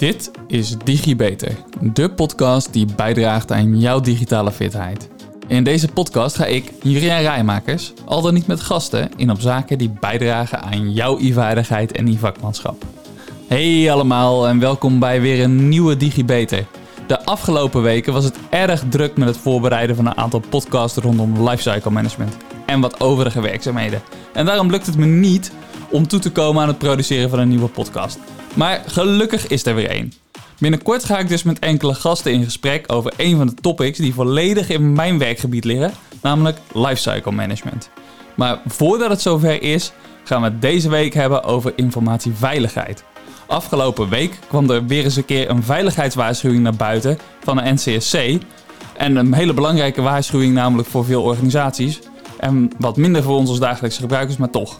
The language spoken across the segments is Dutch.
Dit is DigiBeter, de podcast die bijdraagt aan jouw digitale fitheid. In deze podcast ga ik, Jurien Rijmakers, al dan niet met gasten, in op zaken die bijdragen aan jouw e-vaardigheid en e-vakmanschap. Hey allemaal en welkom bij weer een nieuwe DigiBeter. De afgelopen weken was het erg druk met het voorbereiden van een aantal podcasts rondom lifecycle management en wat overige werkzaamheden. En daarom lukt het me niet om toe te komen aan het produceren van een nieuwe podcast. Maar gelukkig is er weer één. Binnenkort ga ik dus met enkele gasten in gesprek over een van de topics die volledig in mijn werkgebied liggen, namelijk lifecycle management. Maar voordat het zover is, gaan we het deze week hebben over informatieveiligheid. Afgelopen week kwam er weer eens een keer een veiligheidswaarschuwing naar buiten van de NCSC. En een hele belangrijke waarschuwing namelijk voor veel organisaties. En wat minder voor ons als dagelijkse gebruikers, maar toch.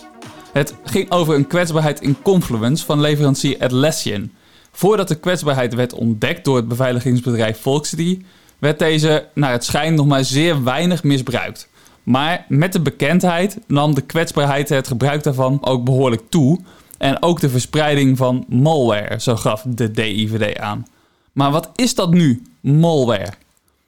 Het ging over een kwetsbaarheid in Confluence van leverancier Atlassian. Voordat de kwetsbaarheid werd ontdekt door het beveiligingsbedrijf Volksity, werd deze naar het schijn nog maar zeer weinig misbruikt. Maar met de bekendheid nam de kwetsbaarheid het gebruik daarvan ook behoorlijk toe. En ook de verspreiding van malware, zo gaf de DIVD aan. Maar wat is dat nu, malware?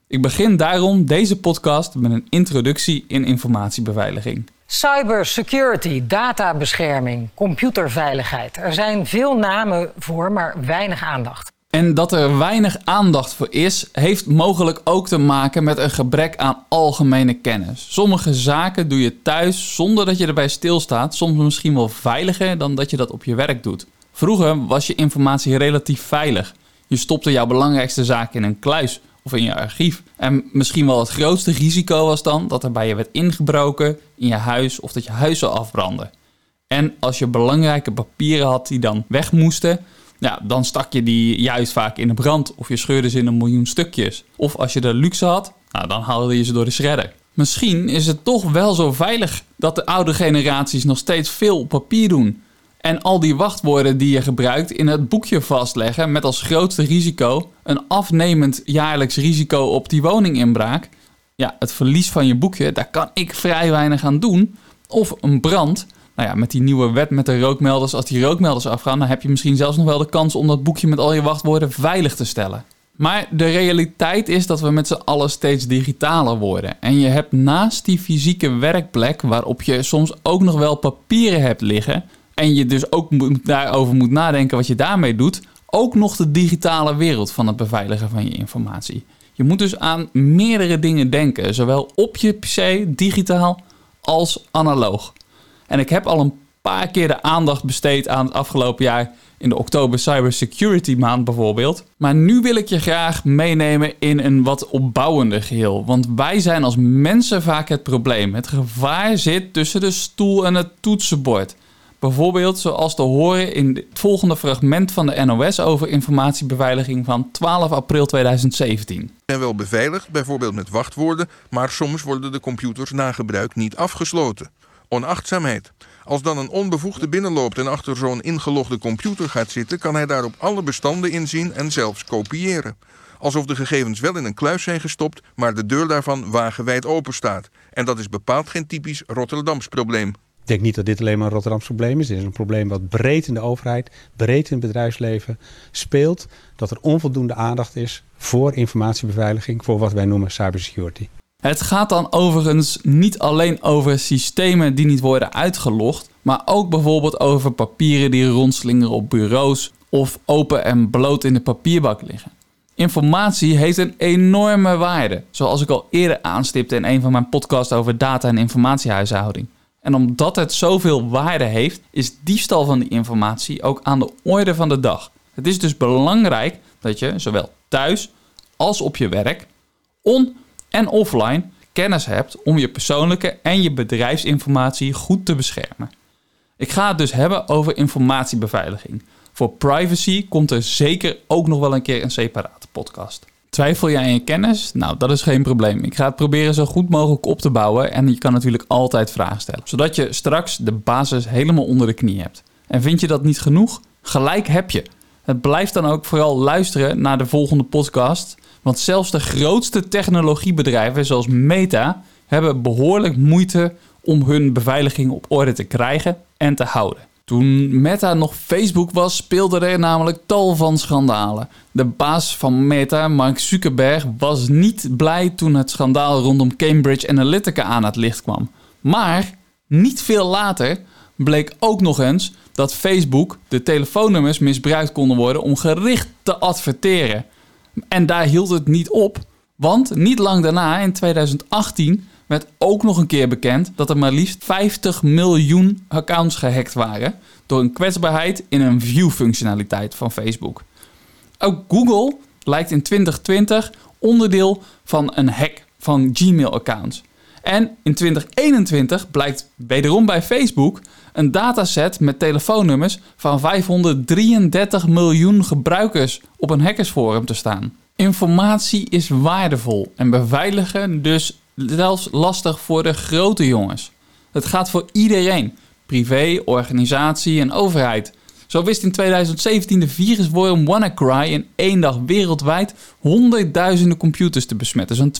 Ik begin daarom deze podcast met een introductie in informatiebeveiliging. Cybersecurity, databescherming, computerveiligheid. Er zijn veel namen voor, maar weinig aandacht. En dat er weinig aandacht voor is, heeft mogelijk ook te maken met een gebrek aan algemene kennis. Sommige zaken doe je thuis zonder dat je erbij stilstaat, soms misschien wel veiliger dan dat je dat op je werk doet. Vroeger was je informatie relatief veilig. Je stopte jouw belangrijkste zaken in een kluis of in je archief. En misschien wel het grootste risico was dan dat er bij je werd ingebroken in je huis of dat je huis zou afbranden. En als je belangrijke papieren had die dan weg moesten, ja, dan stak je die juist vaak in de brand of je scheurde ze in een miljoen stukjes. Of als je de luxe had, nou, dan haalde je ze door de shredder. Misschien is het toch wel zo veilig dat de oude generaties nog steeds veel op papier doen. En al die wachtwoorden die je gebruikt in het boekje vastleggen met als grootste risico een afnemend jaarlijks risico op die woninginbraak. Ja, het verlies van je boekje, daar kan ik vrij weinig aan doen. Of een brand. Nou ja, met die nieuwe wet met de rookmelders, als die rookmelders afgaan, dan heb je misschien zelfs nog wel de kans om dat boekje met al je wachtwoorden veilig te stellen. Maar de realiteit is dat we met z'n allen steeds digitaler worden. En je hebt naast die fysieke werkplek, waarop je soms ook nog wel papieren hebt liggen, en je dus ook moet, daarover moet nadenken wat je daarmee doet, ook nog de digitale wereld van het beveiligen van je informatie. Je moet dus aan meerdere dingen denken, zowel op je PC, digitaal, als analoog. En ik heb al een paar keer de aandacht besteed aan het afgelopen jaar in de oktober Cybersecurity maand bijvoorbeeld. Maar nu wil ik je graag meenemen in een wat opbouwender geheel. Want wij zijn als mensen vaak het probleem. Het gevaar zit tussen de stoel en het toetsenbord. Bijvoorbeeld zoals te horen in het volgende fragment van de NOS over informatiebeveiliging van 12 april 2017. En wel beveiligd, bijvoorbeeld met wachtwoorden, maar soms worden de computers na gebruik niet afgesloten. Onachtzaamheid. Als dan een onbevoegde binnenloopt en achter zo'n ingelogde computer gaat zitten, kan hij daarop alle bestanden inzien en zelfs kopiëren. Alsof de gegevens wel in een kluis zijn gestopt, maar de deur daarvan wagenwijd open staat. En dat is bepaald geen typisch Rotterdams probleem. Ik denk niet dat dit alleen maar een Rotterdams probleem is. Dit is een probleem wat breed in de overheid, breed in het bedrijfsleven speelt. Dat er onvoldoende aandacht is voor informatiebeveiliging, voor wat wij noemen cybersecurity. Het gaat dan overigens niet alleen over systemen die niet worden uitgelogd, maar ook bijvoorbeeld over papieren die rondslingeren op bureaus of open en bloot in de papierbak liggen. Informatie heeft een enorme waarde, zoals ik al eerder aanstipte in een van mijn podcasts over data- en informatiehuishouding. En omdat het zoveel waarde heeft, is diefstal van die informatie ook aan de orde van de dag. Het is dus belangrijk dat je zowel thuis als op je werk, on- en offline, kennis hebt om je persoonlijke en je bedrijfsinformatie goed te beschermen. Ik ga het dus hebben over informatiebeveiliging. Voor privacy komt er zeker ook nog wel een keer een separate podcast. Twijfel jij aan je kennis? Nou, dat is geen probleem. Ik ga het proberen zo goed mogelijk op te bouwen en je kan natuurlijk altijd vragen stellen, zodat je straks de basis helemaal onder de knie hebt. En vind je dat niet genoeg? Gelijk heb je. Het blijft dan ook vooral luisteren naar de volgende podcast, want zelfs de grootste technologiebedrijven zoals Meta hebben behoorlijk moeite om hun beveiliging op orde te krijgen en te houden. Toen Meta nog Facebook was, speelde er namelijk tal van schandalen. De baas van Meta, Mark Zuckerberg, was niet blij toen het schandaal rondom Cambridge Analytica aan het licht kwam. Maar niet veel later bleek ook nog eens dat Facebook de telefoonnummers misbruikt konden worden om gericht te adverteren. En daar hield het niet op, want niet lang daarna, in 2018, werd ook nog een keer bekend dat er maar liefst 50 miljoen accounts gehackt waren door een kwetsbaarheid in een view-functionaliteit van Facebook. Ook Google lijkt in 2020 onderdeel van een hack van Gmail-accounts. En in 2021 blijkt wederom bij Facebook een dataset met telefoonnummers van 533 miljoen gebruikers op een hackersforum te staan. Informatie is waardevol en beveiligen dus zelfs lastig voor de grote jongens. Het gaat voor iedereen, privé, organisatie en overheid. Zo wist in 2017 de virusworm WannaCry in één dag wereldwijd honderdduizenden computers te besmetten, zo'n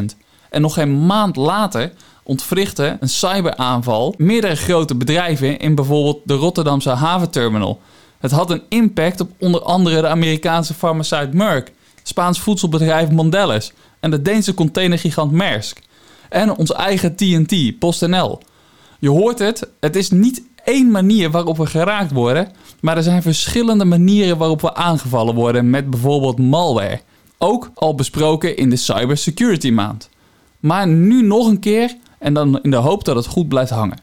230.000. En nog geen maand later ontwrichtte een cyberaanval meerdere grote bedrijven in bijvoorbeeld de Rotterdamse haventerminal. Het had een impact op onder andere de Amerikaanse farmaceut Merck, Spaans voedselbedrijf Mondelez en de Deense containergigant Maersk. En ons eigen TNT, PostNL. Je hoort het, het is niet één manier waarop we geraakt worden, maar er zijn verschillende manieren waarop we aangevallen worden met bijvoorbeeld malware. Ook al besproken in de Cybersecurity Maand. Maar nu nog een keer en dan in de hoop dat het goed blijft hangen.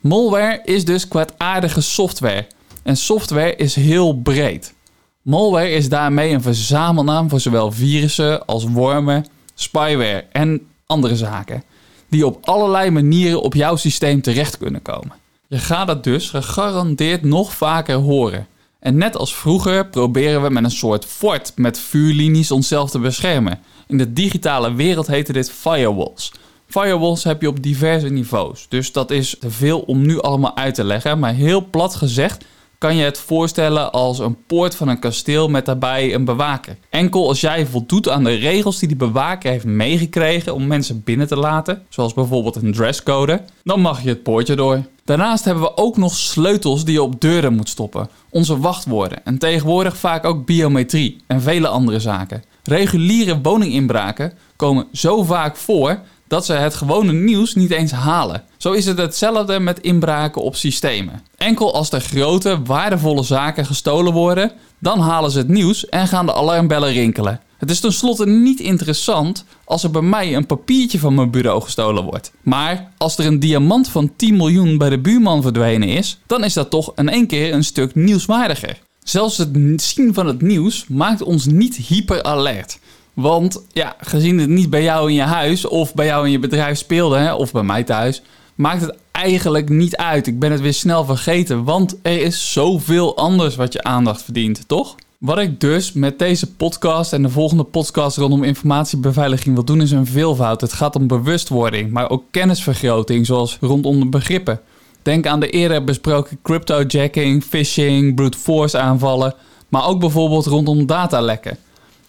Malware is dus kwaadaardige software. En software is heel breed. Malware is daarmee een verzamelnaam voor zowel virussen als wormen, spyware en andere zaken, die op allerlei manieren op jouw systeem terecht kunnen komen. Je gaat het dus gegarandeerd nog vaker horen. En net als vroeger proberen we met een soort fort met vuurlinies onszelf te beschermen. In de digitale wereld heette dit firewalls. Firewalls heb je op diverse niveaus, dus dat is te veel om nu allemaal uit te leggen. Maar heel plat gezegd kan je het voorstellen als een poort van een kasteel met daarbij een bewaker. Enkel als jij voldoet aan de regels die die bewaker heeft meegekregen om mensen binnen te laten, zoals bijvoorbeeld een dresscode, dan mag je het poortje door. Daarnaast hebben we ook nog sleutels die je op deuren moet stoppen, onze wachtwoorden en tegenwoordig vaak ook biometrie en vele andere zaken. Reguliere woninginbraken komen zo vaak voor dat ze het gewone nieuws niet eens halen. Zo is het hetzelfde met inbraken op systemen. Enkel als er grote, waardevolle zaken gestolen worden, dan halen ze het nieuws en gaan de alarmbellen rinkelen. Het is tenslotte niet interessant als er bij mij een papiertje van mijn bureau gestolen wordt. Maar als er een diamant van 10 miljoen bij de buurman verdwenen is, dan is dat toch in één keer een stuk nieuwswaardiger. Zelfs het zien van het nieuws maakt ons niet hyper alert. Want ja, gezien het niet bij jou in je huis of bij jou in je bedrijf speelde, hè, of bij mij thuis, maakt het eigenlijk niet uit. Ik ben het weer snel vergeten, want er is zoveel anders wat je aandacht verdient, toch? Wat ik dus met deze podcast en de volgende podcast rondom informatiebeveiliging wil doen, is een veelvoud. Het gaat om bewustwording, maar ook kennisvergroting, zoals rondom de begrippen. Denk aan de eerder besproken cryptojacking, phishing, brute force aanvallen, maar ook bijvoorbeeld rondom datalekken.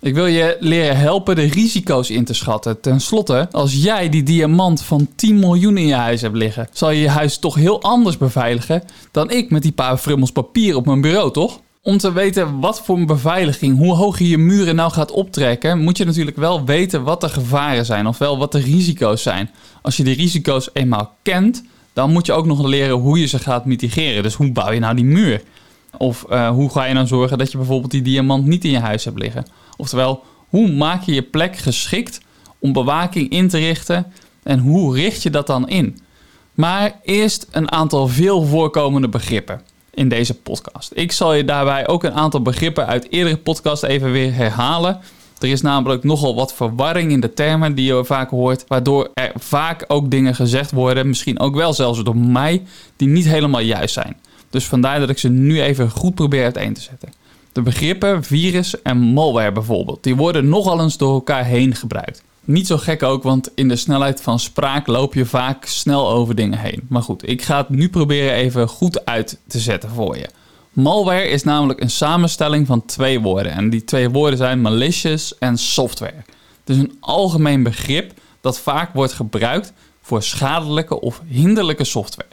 Ik wil je leren helpen de risico's in te schatten. Ten slotte, als jij die diamant van 10 miljoen in je huis hebt liggen, zal je je huis toch heel anders beveiligen dan ik met die paar frummels papier op mijn bureau, toch? Om te weten wat voor een beveiliging, hoe hoog je je muren nou gaat optrekken, moet je natuurlijk wel weten wat de gevaren zijn, ofwel wat de risico's zijn. Als je die risico's eenmaal kent, dan moet je ook nog leren hoe je ze gaat mitigeren. Dus hoe bouw je nou die muur? Of uh, hoe ga je dan zorgen dat je bijvoorbeeld die diamant niet in je huis hebt liggen? Oftewel, hoe maak je je plek geschikt om bewaking in te richten en hoe richt je dat dan in? Maar eerst een aantal veel voorkomende begrippen in deze podcast. Ik zal je daarbij ook een aantal begrippen uit eerdere podcasts even weer herhalen. Er is namelijk nogal wat verwarring in de termen die je vaak hoort, waardoor er vaak ook dingen gezegd worden, misschien ook wel zelfs door mij, die niet helemaal juist zijn. Dus vandaar dat ik ze nu even goed probeer uiteen te zetten. De begrippen virus en malware bijvoorbeeld, die worden nogal eens door elkaar heen gebruikt. Niet zo gek ook, want in de snelheid van spraak loop je vaak snel over dingen heen. Maar goed, ik ga het nu proberen even goed uit te zetten voor je. Malware is namelijk een samenstelling van twee woorden. En die twee woorden zijn malicious en software. Het is een algemeen begrip dat vaak wordt gebruikt voor schadelijke of hinderlijke software.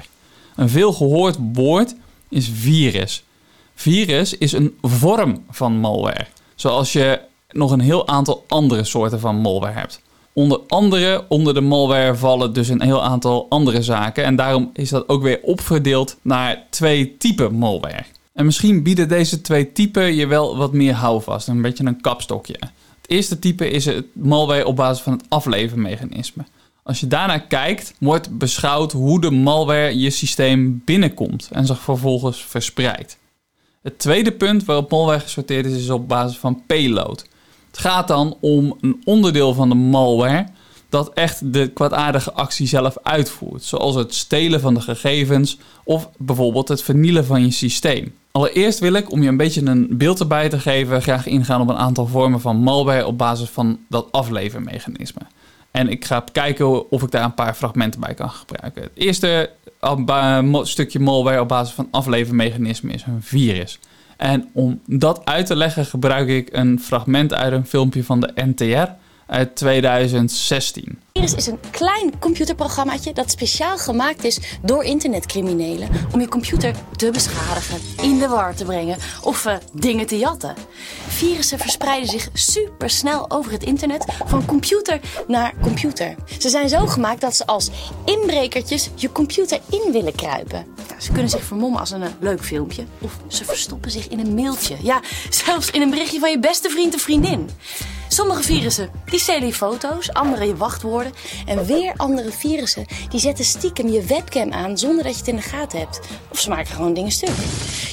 Een veel gehoord woord is virus. Virus is een vorm van malware, zoals je nog een heel aantal andere soorten van malware hebt. Onder andere onder de malware vallen dus een heel aantal andere zaken en daarom is dat ook weer opverdeeld naar twee typen malware. En misschien bieden deze twee typen je wel wat meer houvast, een beetje een kapstokje. Het eerste type is het malware op basis van het aflevermechanisme. Als je daarnaar kijkt, wordt beschouwd hoe de malware je systeem binnenkomt en zich vervolgens verspreidt. Het tweede punt waarop malware gesorteerd is, is op basis van payload. Het gaat dan om een onderdeel van de malware dat echt de kwaadaardige actie zelf uitvoert, zoals het stelen van de gegevens of bijvoorbeeld het vernielen van je systeem. Allereerst wil ik, om je een beetje een beeld erbij te geven, graag ingaan op een aantal vormen van malware op basis van dat aflevermechanisme. En ik ga kijken of ik daar een paar fragmenten bij kan gebruiken. Het eerste stukje malware op basis van aflevermechanisme is een virus. En om dat uit te leggen gebruik ik een fragment uit een filmpje van de NTR uit 2016. Virus is een klein computerprogrammaatje dat speciaal gemaakt is door internetcriminelen om je computer te beschadigen, in de war te brengen of uh, dingen te jatten. Virussen verspreiden zich supersnel over het internet van computer naar computer. Ze zijn zo gemaakt dat ze als inbrekertjes je computer in willen kruipen. Ze kunnen zich vermommen als een, een leuk filmpje of ze verstoppen zich in een mailtje. Ja, zelfs in een berichtje van je beste vriend of vriendin. Sommige virussen die stelen je foto's, andere je wachtwoorden. En weer andere virussen die zetten stiekem je webcam aan zonder dat je het in de gaten hebt. Of ze maken gewoon dingen stuk.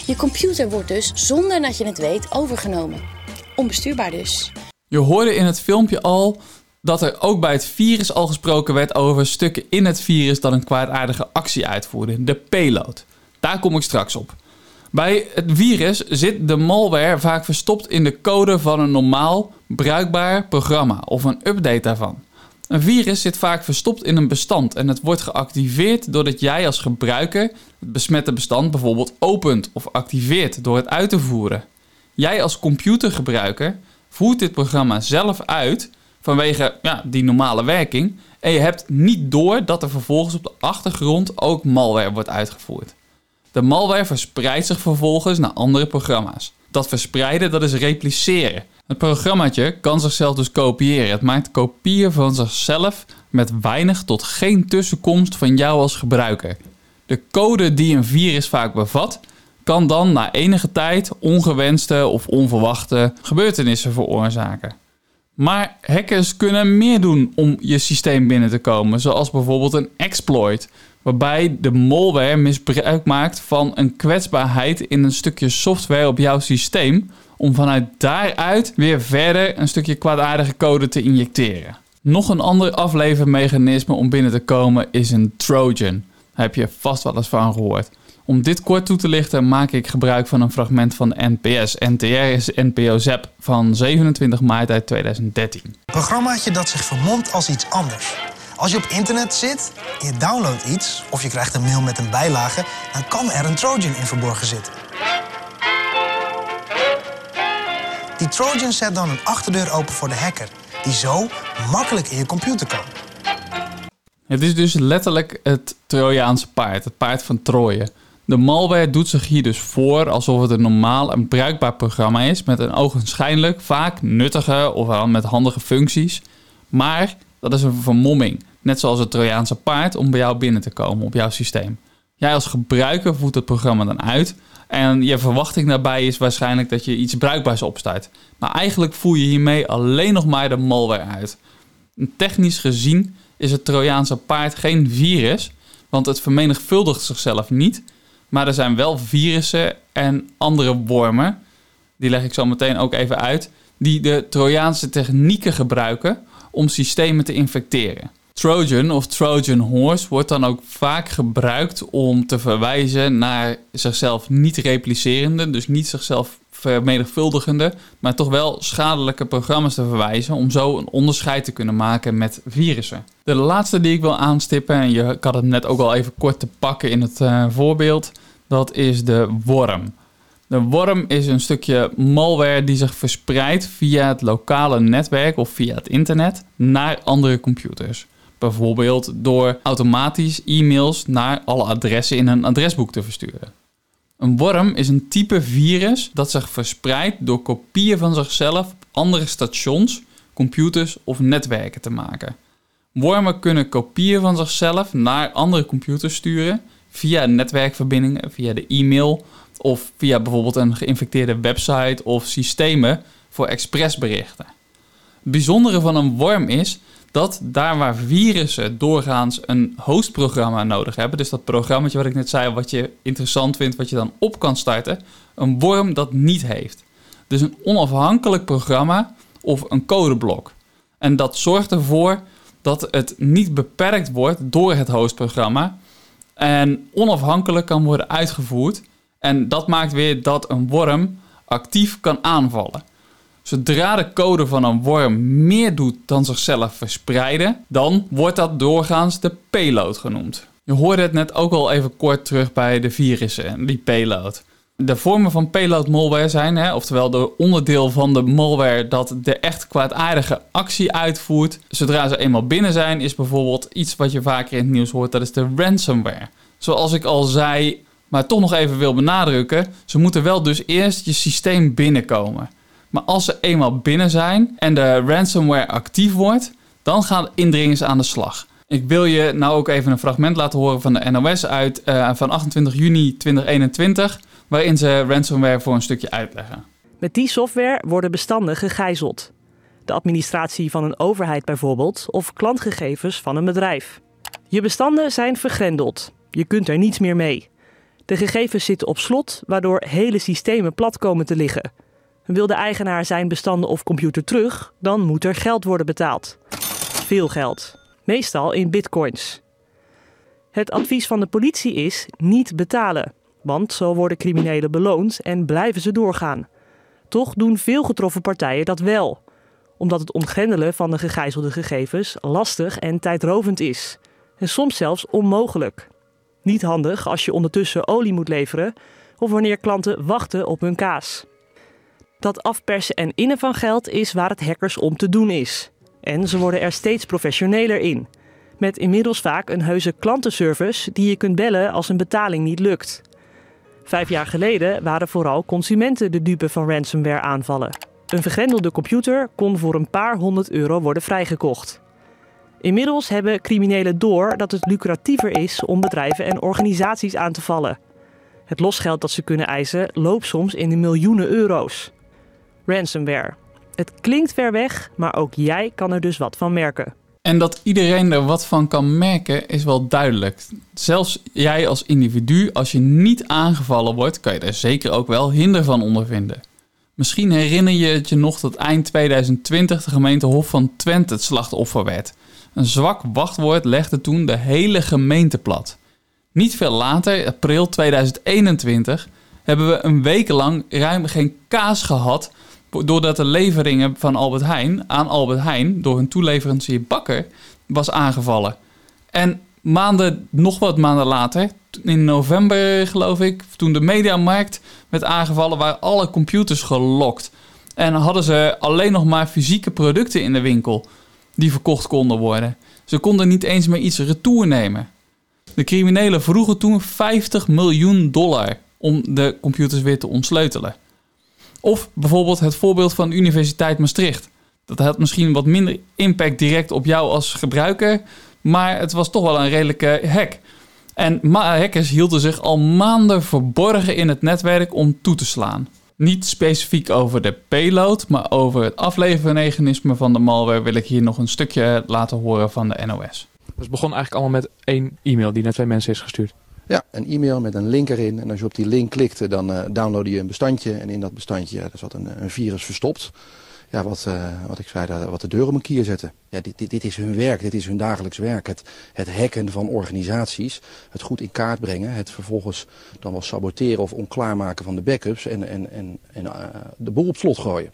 Je computer wordt dus, zonder dat je het weet, overgenomen. Onbestuurbaar dus. Je hoorde in het filmpje al dat er ook bij het virus al gesproken werd over stukken in het virus dat een kwaadaardige actie uitvoerden. De payload. Daar kom ik straks op. Bij het virus zit de malware vaak verstopt in de code van een normaal bruikbaar programma of een update daarvan. Een virus zit vaak verstopt in een bestand en het wordt geactiveerd doordat jij als gebruiker het besmette bestand bijvoorbeeld opent of activeert door het uit te voeren. Jij als computergebruiker voert dit programma zelf uit vanwege ja, die normale werking en je hebt niet door dat er vervolgens op de achtergrond ook malware wordt uitgevoerd. De malware verspreidt zich vervolgens naar andere programma's. Dat verspreiden, dat is repliceren. Het programmaatje kan zichzelf dus kopiëren. Het maakt kopieën van zichzelf met weinig tot geen tussenkomst van jou als gebruiker. De code die een virus vaak bevat, kan dan na enige tijd ongewenste of onverwachte gebeurtenissen veroorzaken. Maar hackers kunnen meer doen om je systeem binnen te komen, zoals bijvoorbeeld een exploit waarbij de malware misbruik maakt van een kwetsbaarheid in een stukje software op jouw systeem, om vanuit daaruit weer verder een stukje kwaadaardige code te injecteren. Nog een ander aflevermechanisme om binnen te komen is een Trojan. Daar heb je vast wel eens van gehoord. Om dit kort toe te lichten maak ik gebruik van een fragment van NPS. NTR is NPO ZEP van 27 maart uit 2013. Een programmaatje dat zich vermomt als iets anders. Als je op internet zit, je downloadt iets of je krijgt een mail met een bijlage, dan kan er een Trojan in verborgen zitten. Die Trojan zet dan een achterdeur open voor de hacker, die zo makkelijk in je computer kan. Het is dus letterlijk het Trojaanse paard, het paard van Troje. De malware doet zich hier dus voor alsof het een normaal en bruikbaar programma is met een ogenschijnlijk vaak nuttige of met handige functies. Maar dat is een vermomming, net zoals het Trojaanse paard, om bij jou binnen te komen op jouw systeem. Jij als gebruiker voert het programma dan uit en je verwachting daarbij is waarschijnlijk dat je iets bruikbaars opstart. Maar eigenlijk voer je hiermee alleen nog maar de malware uit. Technisch gezien is het Trojaanse paard geen virus, want het vermenigvuldigt zichzelf niet. Maar er zijn wel virussen en andere wormen, die leg ik zo meteen ook even uit, die de Trojaanse technieken gebruiken om systemen te infecteren. Trojan of Trojan Horse wordt dan ook vaak gebruikt om te verwijzen naar zichzelf niet replicerende, dus niet zichzelf vermenigvuldigende, maar toch wel schadelijke programma's te verwijzen om zo een onderscheid te kunnen maken met virussen. De laatste die ik wil aanstippen, en je kan het net ook al even kort te pakken in het uh, voorbeeld, dat is de worm. De worm is een stukje malware die zich verspreidt via het lokale netwerk of via het internet naar andere computers. Bijvoorbeeld door automatisch e-mails naar alle adressen in een adresboek te versturen. Een worm is een type virus dat zich verspreidt door kopieën van zichzelf op andere stations, computers of netwerken te maken. Wormen kunnen kopieën van zichzelf naar andere computers sturen via netwerkverbindingen, via de e-mail of via bijvoorbeeld een geïnfecteerde website of systemen voor expressberichten. Het bijzondere van een worm is dat daar waar virussen doorgaans een hostprogramma nodig hebben, dus dat programma wat ik net zei, wat je interessant vindt, wat je dan op kan starten, een worm dat niet heeft. Dus een onafhankelijk programma of een codeblok. En dat zorgt ervoor dat het niet beperkt wordt door het hostprogramma en onafhankelijk kan worden uitgevoerd. En dat maakt weer dat een worm actief kan aanvallen. Zodra de code van een worm meer doet dan zichzelf verspreiden, dan wordt dat doorgaans de payload genoemd. Je hoorde het net ook al even kort terug bij de virussen, die payload. De vormen van payload malware zijn, hè, oftewel de onderdeel van de malware dat de echt kwaadaardige actie uitvoert. Zodra ze eenmaal binnen zijn, is bijvoorbeeld iets wat je vaker in het nieuws hoort, dat is de ransomware. Zoals ik al zei, maar toch nog even wil benadrukken, ze moeten wel dus eerst je systeem binnenkomen. Maar als ze eenmaal binnen zijn en de ransomware actief wordt, dan gaan indringers aan de slag. Ik wil je nou ook even een fragment laten horen van de NOS uit uh, van 28 juni 2021, waarin ze ransomware voor een stukje uitleggen. Met die software worden bestanden gegijzeld. De administratie van een overheid bijvoorbeeld of klantgegevens van een bedrijf. Je bestanden zijn vergrendeld. Je kunt er niets meer mee. De gegevens zitten op slot, waardoor hele systemen plat komen te liggen. Wil de eigenaar zijn bestanden of computer terug, dan moet er geld worden betaald. Veel geld, meestal in bitcoins. Het advies van de politie is niet betalen, want zo worden criminelen beloond en blijven ze doorgaan. Toch doen veel getroffen partijen dat wel, omdat het ontgrendelen van de gegijzelde gegevens lastig en tijdrovend is, en soms zelfs onmogelijk. Niet handig als je ondertussen olie moet leveren of wanneer klanten wachten op hun kaas. Dat afpersen en innen van geld is waar het hackers om te doen is. En ze worden er steeds professioneler in. Met inmiddels vaak een heuse klantenservice die je kunt bellen als een betaling niet lukt. Vijf jaar geleden waren vooral consumenten de dupe van ransomware aanvallen. Een vergrendelde computer kon voor een paar honderd euro worden vrijgekocht. Inmiddels hebben criminelen door dat het lucratiever is om bedrijven en organisaties aan te vallen. Het losgeld dat ze kunnen eisen loopt soms in de miljoenen euro's. Ransomware. Het klinkt ver weg, maar ook jij kan er dus wat van merken. En dat iedereen er wat van kan merken is wel duidelijk. Zelfs jij als individu, als je niet aangevallen wordt, kan je er zeker ook wel hinder van ondervinden. Misschien herinner je het je nog dat eind 2020 de gemeente Hof van Twente het slachtoffer werd. Een zwak wachtwoord legde toen de hele gemeente plat. Niet veel later, april 2021, hebben we een week lang ruim geen kaas gehad. Doordat de leveringen van Albert Heijn aan Albert Heijn door hun toeleverancier Bakker was aangevallen. En maanden, nog wat maanden later, in november geloof ik, toen de mediamarkt werd aangevallen, waren alle computers gelokt. En hadden ze alleen nog maar fysieke producten in de winkel die verkocht konden worden. Ze konden niet eens meer iets retour nemen. De criminelen vroegen toen 50 miljoen dollar om de computers weer te ontsleutelen. Of bijvoorbeeld het voorbeeld van de Universiteit Maastricht. Dat had misschien wat minder impact direct op jou als gebruiker, maar het was toch wel een redelijke hack. En hackers hielden zich al maanden verborgen in het netwerk om toe te slaan. Niet specifiek over de payload, maar over het aflevermechanisme van de malware wil ik hier nog een stukje laten horen van de NOS. Dus het begon eigenlijk allemaal met één e-mail die naar twee mensen is gestuurd. Ja, een e-mail met een link erin. En als je op die link klikte, dan uh, downloadde je een bestandje. En in dat bestandje daar zat een, een virus verstopt. Ja, wat, uh, wat ik zei, wat de deur om een kier zetten. Ja, dit, dit, dit, is hun werk, dit is hun dagelijks werk. Het, het hacken van organisaties, het goed in kaart brengen, het vervolgens dan wel saboteren of onklaarmaken van de backups en, en, en, en de boel op slot gooien.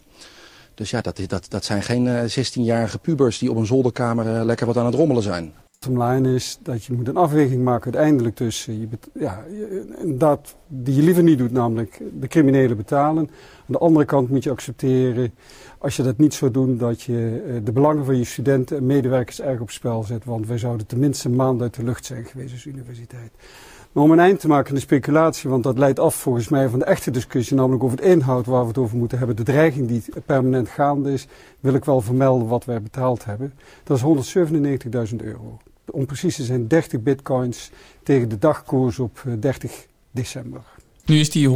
Dus ja, dat, dat, dat zijn geen 16-jarige pubers die op een zolderkamer lekker wat aan het rommelen zijn. Line is dat je moet een afweging maken uiteindelijk tussen je ja, dat die je liever niet doet, namelijk de criminelen betalen. Aan de andere kant moet je accepteren, als je dat niet zou doen, dat je eh, de belangen van je studenten en medewerkers erg op spel zet. Want wij zouden tenminste een maand uit de lucht zijn geweest als universiteit. Maar om een eind te maken aan de speculatie, want dat leidt af volgens mij van de echte discussie, namelijk over het inhoud waar we het over moeten hebben, de dreiging die permanent gaande is, wil ik wel vermelden wat wij betaald hebben. Dat is 197.000 euro. Om precies te zijn 30 bitcoins tegen de dagkoers op eh, 30 december. Nu is die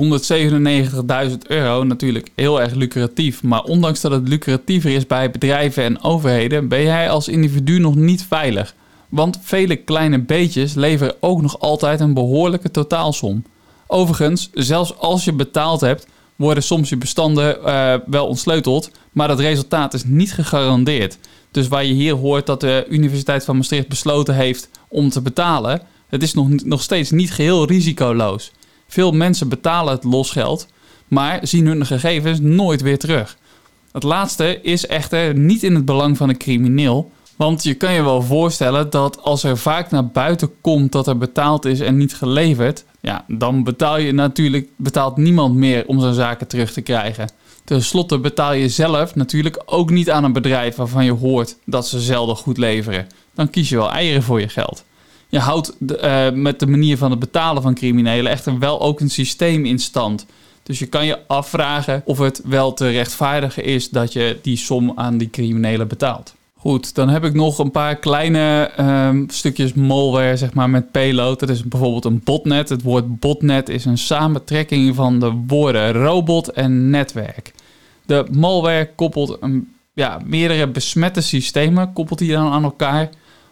197.000 euro natuurlijk heel erg lucratief. Maar ondanks dat het lucratiever is bij bedrijven en overheden, ben jij als individu nog niet veilig. Want vele kleine beetjes leveren ook nog altijd een behoorlijke totaalsom. Overigens, zelfs als je betaald hebt, worden soms je bestanden eh, wel ontsleuteld, maar dat resultaat is niet gegarandeerd. Dus waar je hier hoort dat de Universiteit van Maastricht besloten heeft om te betalen, het is nog, nog steeds niet geheel risicoloos. Veel mensen betalen het losgeld, maar zien hun gegevens nooit weer terug. Het laatste is echter niet in het belang van een crimineel. Want je kan je wel voorstellen dat als er vaak naar buiten komt dat er betaald is en niet geleverd, ja, dan betaal je natuurlijk betaalt niemand meer om zijn zaken terug te krijgen. Ten slotte betaal je zelf natuurlijk ook niet aan een bedrijf waarvan je hoort dat ze zelden goed leveren. Dan kies je wel eieren voor je geld. Je houdt eh, met de manier van het betalen van criminelen echter wel ook een systeem in stand. Dus je kan je afvragen of het wel te rechtvaardigen is dat je die som aan die criminelen betaalt. Goed, dan heb ik nog een paar kleine ehm, stukjes malware zeg maar, met payload. Dat is bijvoorbeeld een botnet. Het woord botnet is een samentrekking van de woorden robot en netwerk. De malware koppelt een, ja, meerdere besmette systemen koppelt die dan aan elkaar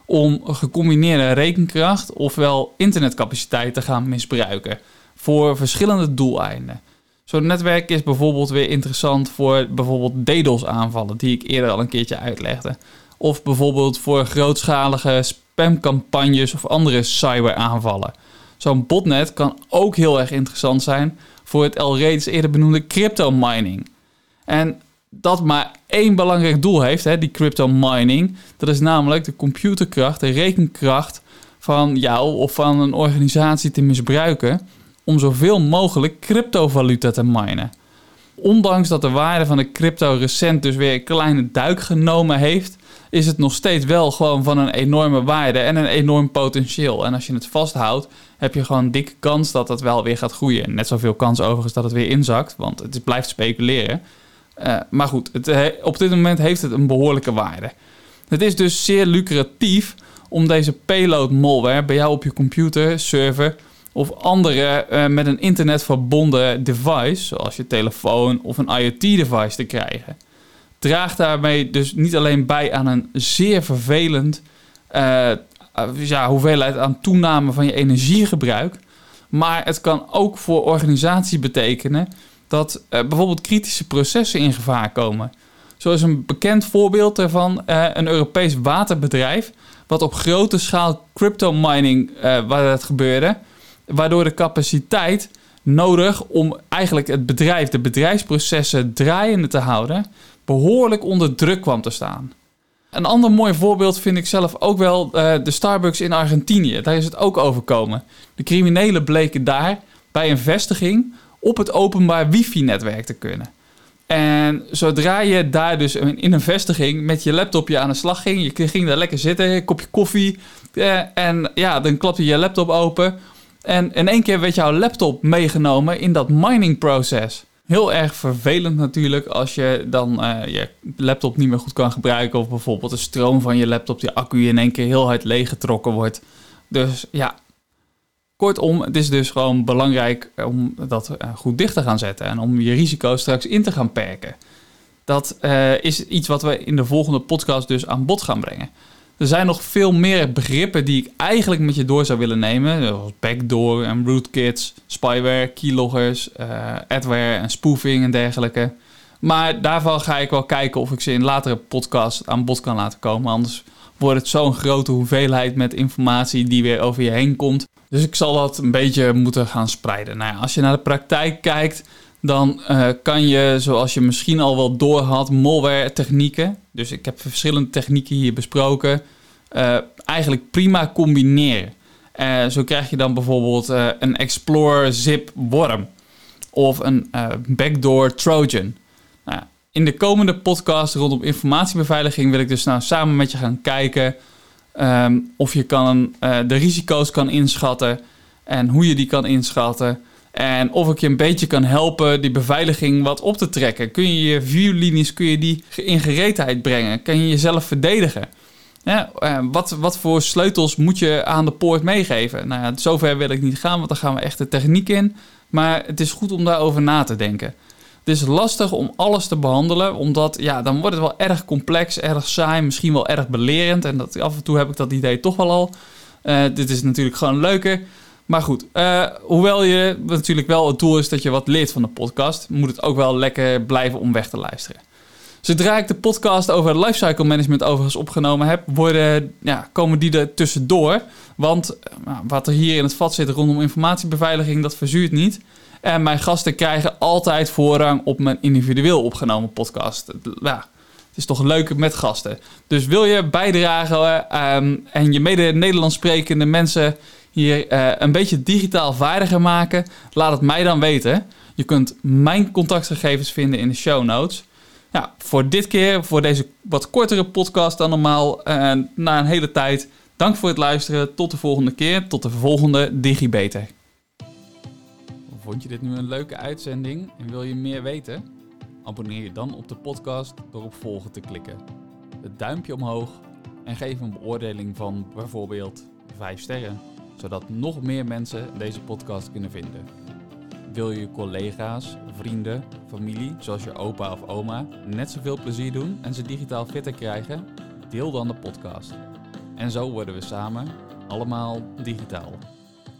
om gecombineerde rekenkracht ofwel internetcapaciteit te gaan misbruiken voor verschillende doeleinden. Zo'n netwerk is bijvoorbeeld weer interessant voor bijvoorbeeld DDoS-aanvallen, die ik eerder al een keertje uitlegde. Of bijvoorbeeld voor grootschalige spamcampagnes of andere cyberaanvallen. Zo'n botnet kan ook heel erg interessant zijn voor het al reeds eerder benoemde crypto mining. En dat maar één belangrijk doel heeft, hè, die crypto mining. Dat is namelijk de computerkracht, de rekenkracht van jou of van een organisatie te misbruiken om zoveel mogelijk cryptovaluta te minen. Ondanks dat de waarde van de crypto recent dus weer een kleine duik genomen heeft, is het nog steeds wel gewoon van een enorme waarde en een enorm potentieel. En als je het vasthoudt, heb je gewoon een dikke kans dat het wel weer gaat groeien. Net zoveel kans overigens dat het weer inzakt, want het blijft speculeren. Uh, maar goed, het, op dit moment heeft het een behoorlijke waarde. Het is dus zeer lucratief om deze payload malware bij jou op je computer, server of andere uh, met een internet verbonden device, zoals je telefoon of een IoT-device, te krijgen. Draagt daarmee dus niet alleen bij aan een zeer vervelend uh, ja, hoeveelheid aan toename van je energiegebruik, maar het kan ook voor organisatie betekenen dat uh, bijvoorbeeld kritische processen in gevaar komen. Zo is een bekend voorbeeld daarvan een Europees waterbedrijf, wat op grote schaal crypto mining, waar dat gebeurde, waardoor de capaciteit nodig om eigenlijk het bedrijf, de bedrijfsprocessen draaiende te houden, behoorlijk onder druk kwam te staan. Een ander mooi voorbeeld vind ik zelf ook wel de Starbucks in Argentinië. Daar is het ook overkomen. De criminelen bleken daar bij een vestiging op het openbaar wifi-netwerk te kunnen. En zodra je daar dus in een vestiging met je laptopje aan de slag ging, je ging daar lekker zitten, een kopje koffie, eh, en ja, dan klapte je laptop open. En in één keer werd jouw laptop meegenomen in dat mining proces. Heel erg vervelend natuurlijk als je dan uh, je laptop niet meer goed kan gebruiken. Of bijvoorbeeld de stroom van je laptop, die accu in één keer heel hard leeggetrokken wordt. Dus ja, kortom, het is dus gewoon belangrijk om dat uh, goed dicht te gaan zetten. En om je risico's straks in te gaan perken. Dat uh, is iets wat we in de volgende podcast dus aan bod gaan brengen. Er zijn nog veel meer begrippen die ik eigenlijk met je door zou willen nemen. Zoals backdoor en rootkits, spyware, keyloggers, uh, adware en spoofing en dergelijke. Maar daarvan ga ik wel kijken of ik ze in latere podcasts aan bod kan laten komen. Anders wordt het zo'n grote hoeveelheid met informatie die weer over je heen komt. Dus ik zal dat een beetje moeten gaan spreiden. Nou ja, als je naar de praktijk kijkt, dan uh, kan je, zoals je misschien al wel door had, malware technieken. Dus ik heb verschillende technieken hier besproken. eh, eigenlijk prima combineren. Eh, zo krijg je dan bijvoorbeeld eh, een Explore Zip worm of een eh, Backdoor Trojan. Nou, in de komende podcast rondom informatiebeveiliging wil ik dus nou samen met je gaan kijken ehm, of je kan, eh, de risico's kan inschatten en hoe je die kan inschatten. En of ik je een beetje kan helpen die beveiliging wat op te trekken. Kun je je viewlinies kun je die in gereedheid brengen? Kan je jezelf verdedigen? Eh, wat, wat voor sleutels moet je aan de poort meegeven? Nou ja, zover wil ik niet gaan, want dan gaan we echt de techniek in. Maar het is goed om daarover na te denken. Het is lastig om alles te behandelen, omdat ja, dan wordt het wel erg complex, erg saai, misschien wel erg belerend. En dat, af en toe heb ik dat idee toch wel al. Eh, dit is natuurlijk gewoon leuker. Maar goed, eh, hoewel je natuurlijk wel het doel is dat je wat leert van de podcast, moet het ook wel lekker blijven om weg te luisteren. Zodra ik de podcast over lifecycle management overigens opgenomen heb, worden, ja, komen die er tussendoor. Want eh, nou, wat er hier in het vat zit rondom informatiebeveiliging, dat verzuurt niet. En mijn gasten krijgen altijd voorrang op mijn individueel opgenomen podcast. Ja, het is toch leuk met gasten. Dus wil je bijdragen ehm, en je mede Nederlands sprekende mensen hier eh, een beetje digitaal vaardiger maken, laat het mij dan weten. Je kunt mijn contactgegevens vinden in de show notes. Ja, voor dit keer, voor deze wat kortere podcast dan normaal, eh, na een hele tijd. Dank voor het luisteren. Tot de volgende keer. Tot de volgende DigiBeter. Vond je dit nu een leuke uitzending en wil je meer weten? Abonneer je dan op de podcast door op volgen te klikken. Het duimpje omhoog en geef een beoordeling van bijvoorbeeld 5 sterren, zodat nog meer mensen deze podcast kunnen vinden. Wil je collega's, vrienden, familie, zoals je opa of oma, net zoveel plezier doen en ze digitaal fitter krijgen? Deel dan de podcast. En zo worden we samen allemaal digitaal.